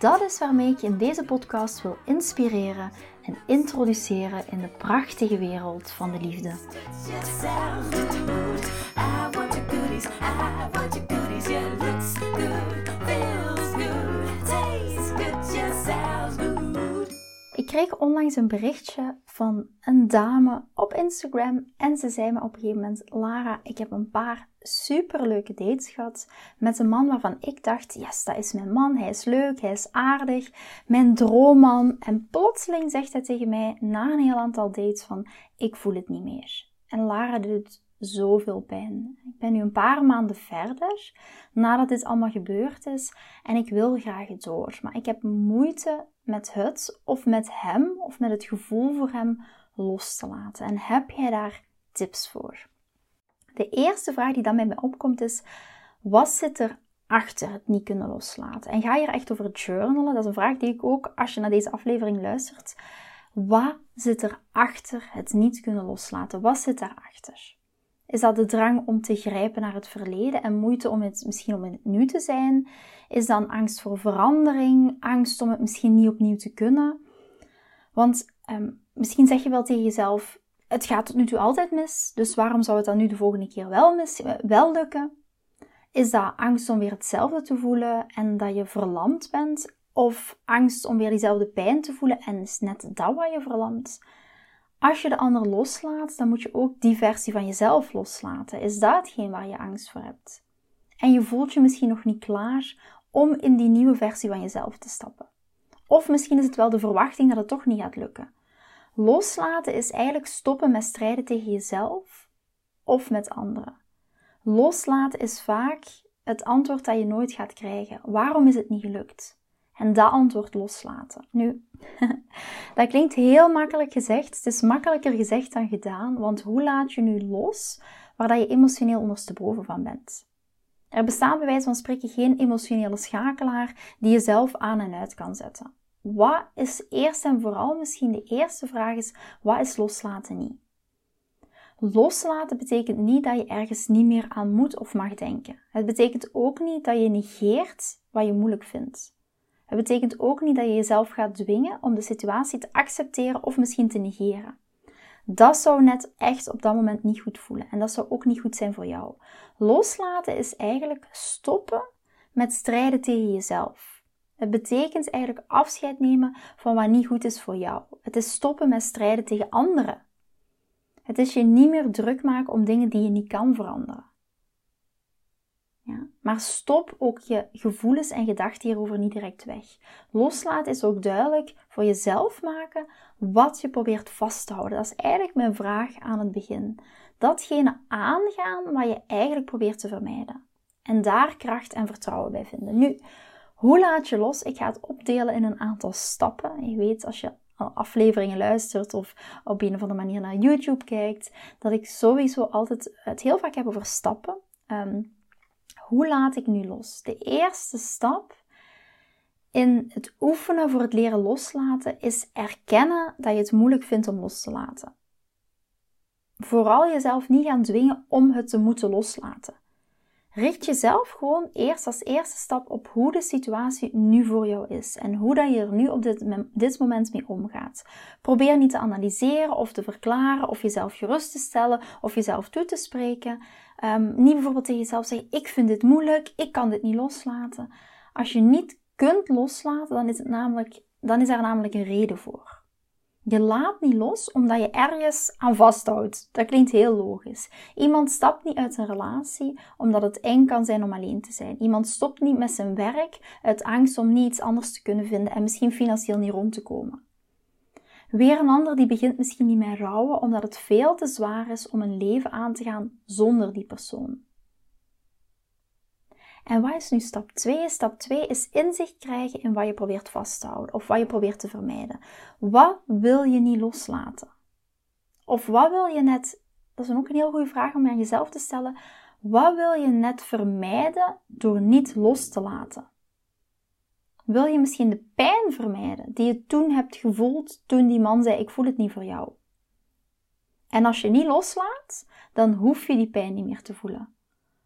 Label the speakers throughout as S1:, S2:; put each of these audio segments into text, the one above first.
S1: Dat is waarmee ik je in deze podcast wil inspireren en introduceren in de prachtige wereld van de liefde. Ik kreeg onlangs een berichtje van een dame op Instagram en ze zei me op een gegeven moment: Lara, ik heb een paar superleuke dates gehad met een man waarvan ik dacht: yes, dat is mijn man, hij is leuk, hij is aardig, mijn droomman. En plotseling zegt hij tegen mij na een heel aantal dates: van ik voel het niet meer. En Lara doet zoveel pijn. Ik ben nu een paar maanden verder nadat dit allemaal gebeurd is en ik wil graag door, maar ik heb moeite met het of met hem of met het gevoel voor hem los te laten. En heb jij daar tips voor? De eerste vraag die dan bij mij opkomt is: wat zit er achter het niet kunnen loslaten? En ga je er echt over journalen? Dat is een vraag die ik ook, als je naar deze aflevering luistert, wat zit er achter het niet kunnen loslaten? Wat zit daarachter? Is dat de drang om te grijpen naar het verleden en moeite om het misschien om in het nu te zijn? Is dan angst voor verandering, angst om het misschien niet opnieuw te kunnen? Want ehm, misschien zeg je wel tegen jezelf: het gaat tot nu toe altijd mis, dus waarom zou het dan nu de volgende keer wel, mis, eh, wel lukken? Is dat angst om weer hetzelfde te voelen en dat je verlamd bent? Of angst om weer diezelfde pijn te voelen en is net dat wat je verlamt? Als je de ander loslaat, dan moet je ook die versie van jezelf loslaten. Is dat hetgeen waar je angst voor hebt? En je voelt je misschien nog niet klaar om in die nieuwe versie van jezelf te stappen. Of misschien is het wel de verwachting dat het toch niet gaat lukken. Loslaten is eigenlijk stoppen met strijden tegen jezelf of met anderen. Loslaten is vaak het antwoord dat je nooit gaat krijgen. Waarom is het niet gelukt? En dat antwoord loslaten. Nu, dat klinkt heel makkelijk gezegd. Het is makkelijker gezegd dan gedaan, want hoe laat je nu los waar dat je emotioneel ondersteboven van bent? Er bestaat bij wijze van spreken geen emotionele schakelaar die je zelf aan en uit kan zetten. Wat is eerst en vooral misschien de eerste vraag is, wat is loslaten niet? Loslaten betekent niet dat je ergens niet meer aan moet of mag denken. Het betekent ook niet dat je negeert wat je moeilijk vindt. Het betekent ook niet dat je jezelf gaat dwingen om de situatie te accepteren of misschien te negeren. Dat zou net echt op dat moment niet goed voelen en dat zou ook niet goed zijn voor jou. Loslaten is eigenlijk stoppen met strijden tegen jezelf. Het betekent eigenlijk afscheid nemen van wat niet goed is voor jou. Het is stoppen met strijden tegen anderen. Het is je niet meer druk maken om dingen die je niet kan veranderen. Maar stop ook je gevoelens en gedachten hierover niet direct weg. Loslaten is ook duidelijk voor jezelf maken wat je probeert vast te houden. Dat is eigenlijk mijn vraag aan het begin. Datgene aangaan wat je eigenlijk probeert te vermijden. En daar kracht en vertrouwen bij vinden. Nu, hoe laat je los? Ik ga het opdelen in een aantal stappen. Je weet, als je afleveringen luistert of op een of andere manier naar YouTube kijkt, dat ik sowieso altijd het heel vaak heb over stappen. Ehm, hoe laat ik nu los? De eerste stap in het oefenen voor het leren loslaten is erkennen dat je het moeilijk vindt om los te laten. Vooral jezelf niet gaan dwingen om het te moeten loslaten. Richt jezelf gewoon eerst als eerste stap op hoe de situatie nu voor jou is en hoe dat je er nu op dit, dit moment mee omgaat. Probeer niet te analyseren of te verklaren of jezelf gerust te stellen of jezelf toe te spreken. Um, niet bijvoorbeeld tegen jezelf zeggen: Ik vind dit moeilijk, ik kan dit niet loslaten. Als je niet kunt loslaten, dan is, het namelijk, dan is er namelijk een reden voor. Je laat niet los omdat je ergens aan vasthoudt. Dat klinkt heel logisch. Iemand stapt niet uit een relatie omdat het eng kan zijn om alleen te zijn. Iemand stopt niet met zijn werk uit angst om niet iets anders te kunnen vinden en misschien financieel niet rond te komen. Weer een ander die begint misschien niet meer rouwen omdat het veel te zwaar is om een leven aan te gaan zonder die persoon. En wat is nu stap 2? Stap 2 is inzicht krijgen in wat je probeert vast te houden of wat je probeert te vermijden. Wat wil je niet loslaten? Of wat wil je net, dat is ook een heel goede vraag om aan jezelf te stellen, wat wil je net vermijden door niet los te laten? Wil je misschien de pijn vermijden die je toen hebt gevoeld toen die man zei: Ik voel het niet voor jou? En als je niet loslaat, dan hoef je die pijn niet meer te voelen.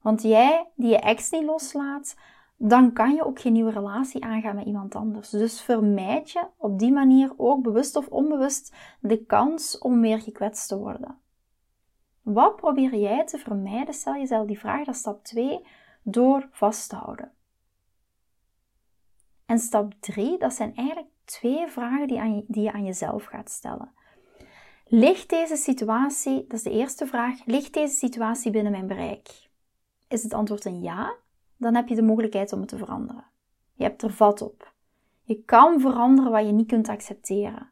S1: Want jij die je ex niet loslaat, dan kan je ook geen nieuwe relatie aangaan met iemand anders. Dus vermijd je op die manier ook bewust of onbewust de kans om weer gekwetst te worden. Wat probeer jij te vermijden? Stel jezelf die vraag, dat is stap 2, door vast te houden. En stap 3, dat zijn eigenlijk twee vragen die, aan je, die je aan jezelf gaat stellen. Ligt deze situatie, dat is de eerste vraag, ligt deze situatie binnen mijn bereik? Is het antwoord een ja? Dan heb je de mogelijkheid om het te veranderen. Je hebt er vat op. Je kan veranderen wat je niet kunt accepteren.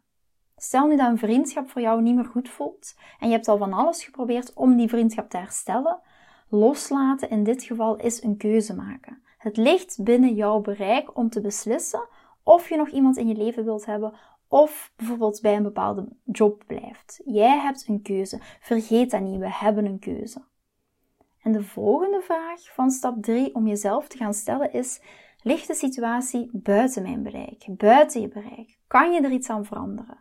S1: Stel nu dat een vriendschap voor jou niet meer goed voelt en je hebt al van alles geprobeerd om die vriendschap te herstellen. Loslaten in dit geval is een keuze maken. Het ligt binnen jouw bereik om te beslissen of je nog iemand in je leven wilt hebben of bijvoorbeeld bij een bepaalde job blijft. Jij hebt een keuze. Vergeet dat niet, we hebben een keuze. En de volgende vraag van stap 3 om jezelf te gaan stellen is: ligt de situatie buiten mijn bereik, buiten je bereik? Kan je er iets aan veranderen?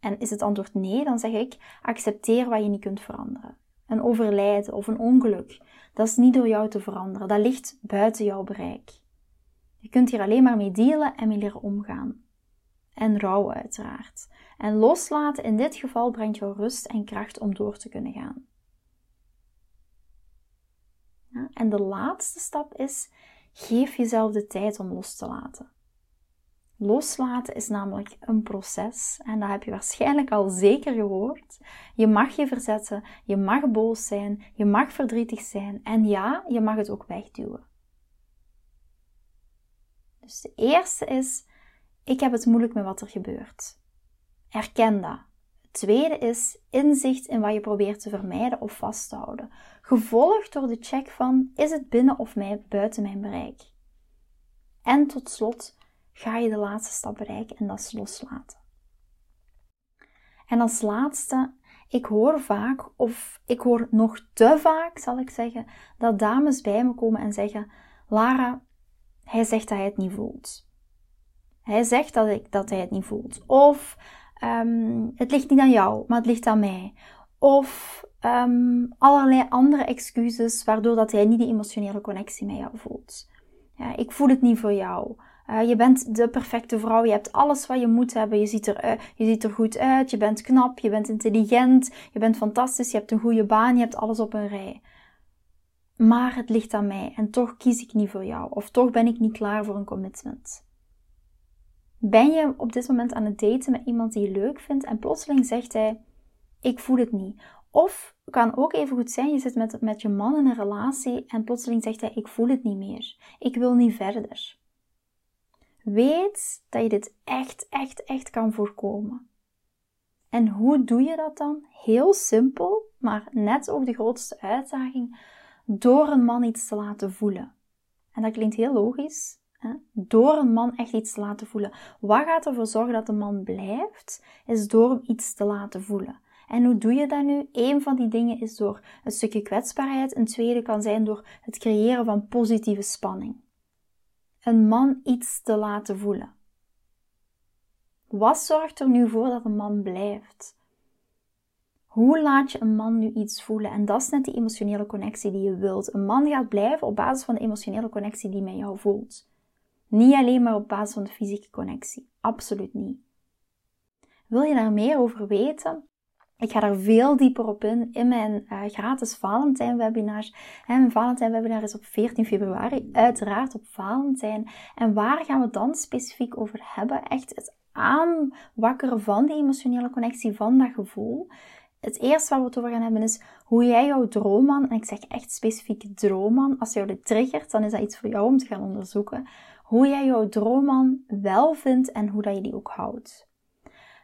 S1: En is het antwoord nee, dan zeg ik: accepteer wat je niet kunt veranderen. Een overlijden of een ongeluk, dat is niet door jou te veranderen, dat ligt buiten jouw bereik. Je kunt hier alleen maar mee dealen en mee leren omgaan. En rouw uiteraard. En loslaten in dit geval brengt jou rust en kracht om door te kunnen gaan. Ja, en de laatste stap is: geef jezelf de tijd om los te laten. Loslaten is namelijk een proces en dat heb je waarschijnlijk al zeker gehoord. Je mag je verzetten, je mag boos zijn, je mag verdrietig zijn en ja, je mag het ook wegduwen. Dus de eerste is: ik heb het moeilijk met wat er gebeurt. Erken dat. Het tweede is inzicht in wat je probeert te vermijden of vast te houden, gevolgd door de check van: is het binnen of buiten mijn bereik? En tot slot ga je de laatste stap bereiken en dat is loslaten. En als laatste, ik hoor vaak, of ik hoor nog te vaak, zal ik zeggen, dat dames bij me komen en zeggen: Lara, hij zegt dat hij het niet voelt. Hij zegt dat, ik, dat hij het niet voelt. Of um, het ligt niet aan jou, maar het ligt aan mij. Of um, allerlei andere excuses waardoor dat hij niet die emotionele connectie met jou voelt. Ja, ik voel het niet voor jou. Uh, je bent de perfecte vrouw. Je hebt alles wat je moet hebben. Je ziet, er, uh, je ziet er goed uit. Je bent knap. Je bent intelligent. Je bent fantastisch. Je hebt een goede baan. Je hebt alles op een rij. Maar het ligt aan mij. En toch kies ik niet voor jou. Of toch ben ik niet klaar voor een commitment. Ben je op dit moment aan het daten met iemand die je leuk vindt en plotseling zegt hij: Ik voel het niet. Of kan ook even goed zijn, je zit met, met je man in een relatie en plotseling zegt hij: Ik voel het niet meer. Ik wil niet verder. Weet dat je dit echt, echt, echt kan voorkomen. En hoe doe je dat dan? Heel simpel, maar net ook de grootste uitdaging: door een man iets te laten voelen. En dat klinkt heel logisch, hè? door een man echt iets te laten voelen. Wat gaat ervoor zorgen dat de man blijft? Is door hem iets te laten voelen. En hoe doe je dat nu? Een van die dingen is door een stukje kwetsbaarheid. Een tweede kan zijn door het creëren van positieve spanning een man iets te laten voelen? Wat zorgt er nu voor dat een man blijft? Hoe laat je een man nu iets voelen? En dat is net die emotionele connectie die je wilt. Een man gaat blijven op basis van de emotionele connectie die met jou voelt. Niet alleen maar op basis van de fysieke connectie. Absoluut niet. Wil je daar meer over weten? Ik ga daar veel dieper op in in mijn uh, gratis Valentijn webinar. Mijn Valentijn webinar is op 14 februari, uiteraard op Valentijn. En waar gaan we dan specifiek over hebben? Echt het aanwakkeren van die emotionele connectie, van dat gevoel. Het eerste waar we het over gaan hebben is hoe jij jouw droomman, en ik zeg echt specifiek droomman, als jou dit triggert, dan is dat iets voor jou om te gaan onderzoeken. Hoe jij jouw droomman wel vindt en hoe dat je die ook houdt.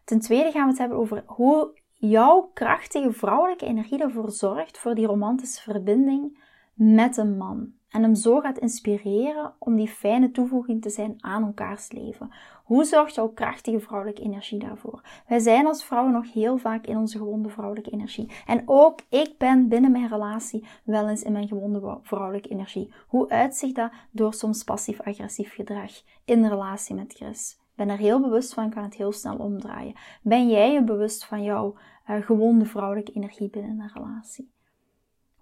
S1: Ten tweede gaan we het hebben over hoe jouw krachtige vrouwelijke energie ervoor zorgt voor die romantische verbinding met een man. En hem zo gaat inspireren om die fijne toevoeging te zijn aan elkaars leven. Hoe zorgt jouw krachtige vrouwelijke energie daarvoor? Wij zijn als vrouwen nog heel vaak in onze gewonde vrouwelijke energie. En ook ik ben binnen mijn relatie wel eens in mijn gewonde vrouwelijke energie. Hoe uitzicht dat? Door soms passief-agressief gedrag in relatie met Chris. Ben er heel bewust van, kan het heel snel omdraaien. Ben jij je bewust van jouw gewonde vrouwelijke energie binnen een relatie?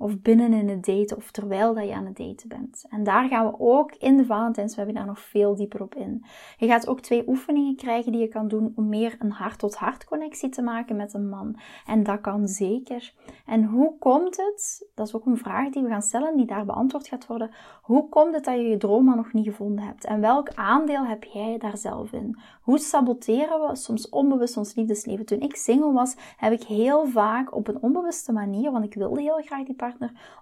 S1: Of binnen in het daten of terwijl dat je aan het daten bent. En daar gaan we ook in de Valentijns webinar nog veel dieper op in. Je gaat ook twee oefeningen krijgen die je kan doen om meer een hart-tot-hart connectie te maken met een man. En dat kan zeker. En hoe komt het? Dat is ook een vraag die we gaan stellen, die daar beantwoord gaat worden. Hoe komt het dat je je droomman nog niet gevonden hebt? En welk aandeel heb jij daar zelf in? Hoe saboteren we soms onbewust ons liefdesleven? Toen ik single was, heb ik heel vaak op een onbewuste manier, want ik wilde heel graag die partner,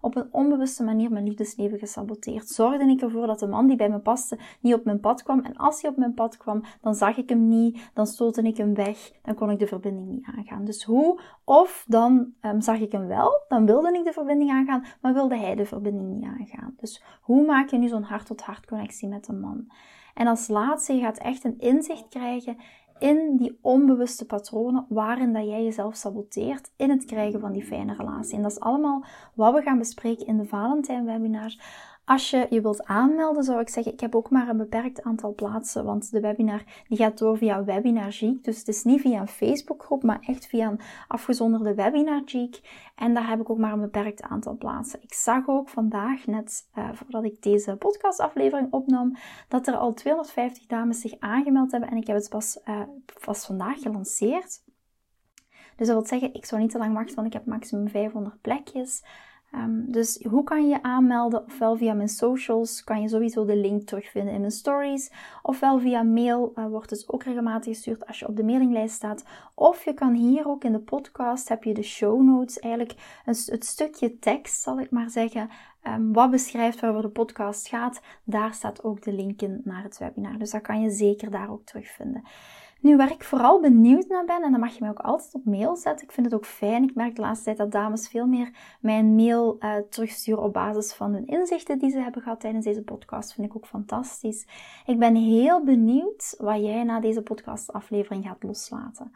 S1: op een onbewuste manier mijn liefdesleven gesaboteerd. Zorgde ik ervoor dat de man die bij me paste niet op mijn pad kwam. En als hij op mijn pad kwam, dan zag ik hem niet, dan stootte ik hem weg, dan kon ik de verbinding niet aangaan. Dus hoe? Of dan um, zag ik hem wel, dan wilde ik de verbinding aangaan, maar wilde hij de verbinding niet aangaan. Dus hoe maak je nu zo'n hart-tot-hart connectie met een man? En als laatste, je gaat echt een inzicht krijgen in die onbewuste patronen waarin dat jij jezelf saboteert in het krijgen van die fijne relatie. En dat is allemaal wat we gaan bespreken in de Valentijn webinar. Als je je wilt aanmelden, zou ik zeggen, ik heb ook maar een beperkt aantal plaatsen, want de webinar die gaat door via Webinar Geek. Dus het is niet via een Facebookgroep, maar echt via een afgezonderde Webinar Geek. En daar heb ik ook maar een beperkt aantal plaatsen. Ik zag ook vandaag, net uh, voordat ik deze podcastaflevering opnam, dat er al 250 dames zich aangemeld hebben en ik heb het pas, uh, pas vandaag gelanceerd. Dus dat wil zeggen, ik zou niet te lang wachten, want ik heb maximum 500 plekjes. Um, dus hoe kan je aanmelden? Ofwel via mijn socials kan je sowieso de link terugvinden in mijn stories. Ofwel via mail uh, wordt het ook regelmatig gestuurd als je op de mailinglijst staat. Of je kan hier ook in de podcast heb je de show notes, eigenlijk een, het stukje tekst zal ik maar zeggen. Um, wat beschrijft waarover de podcast gaat. Daar staat ook de link in naar het webinar. Dus dat kan je zeker daar ook terugvinden. Nu, waar ik vooral benieuwd naar ben, en dan mag je mij ook altijd op mail zetten. Ik vind het ook fijn. Ik merk de laatste tijd dat dames veel meer mijn mail uh, terugsturen op basis van hun inzichten die ze hebben gehad tijdens deze podcast. Vind ik ook fantastisch. Ik ben heel benieuwd wat jij na deze podcastaflevering gaat loslaten.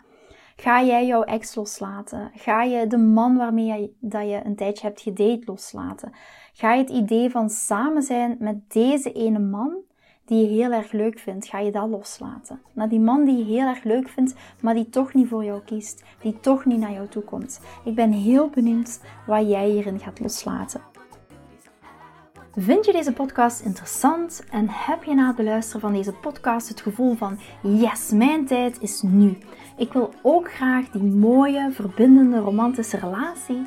S1: Ga jij jouw ex loslaten? Ga je de man waarmee je, dat je een tijdje hebt gedate loslaten? Ga je het idee van samen zijn met deze ene man die je heel erg leuk vindt, ga je dat loslaten. Naar die man die je heel erg leuk vindt, maar die toch niet voor jou kiest, die toch niet naar jou toe komt. Ik ben heel benieuwd wat jij hierin gaat loslaten. Vind je deze podcast interessant en heb je na het beluisteren van deze podcast het gevoel van yes, mijn tijd is nu. Ik wil ook graag die mooie, verbindende, romantische relatie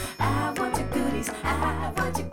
S1: Ah, vou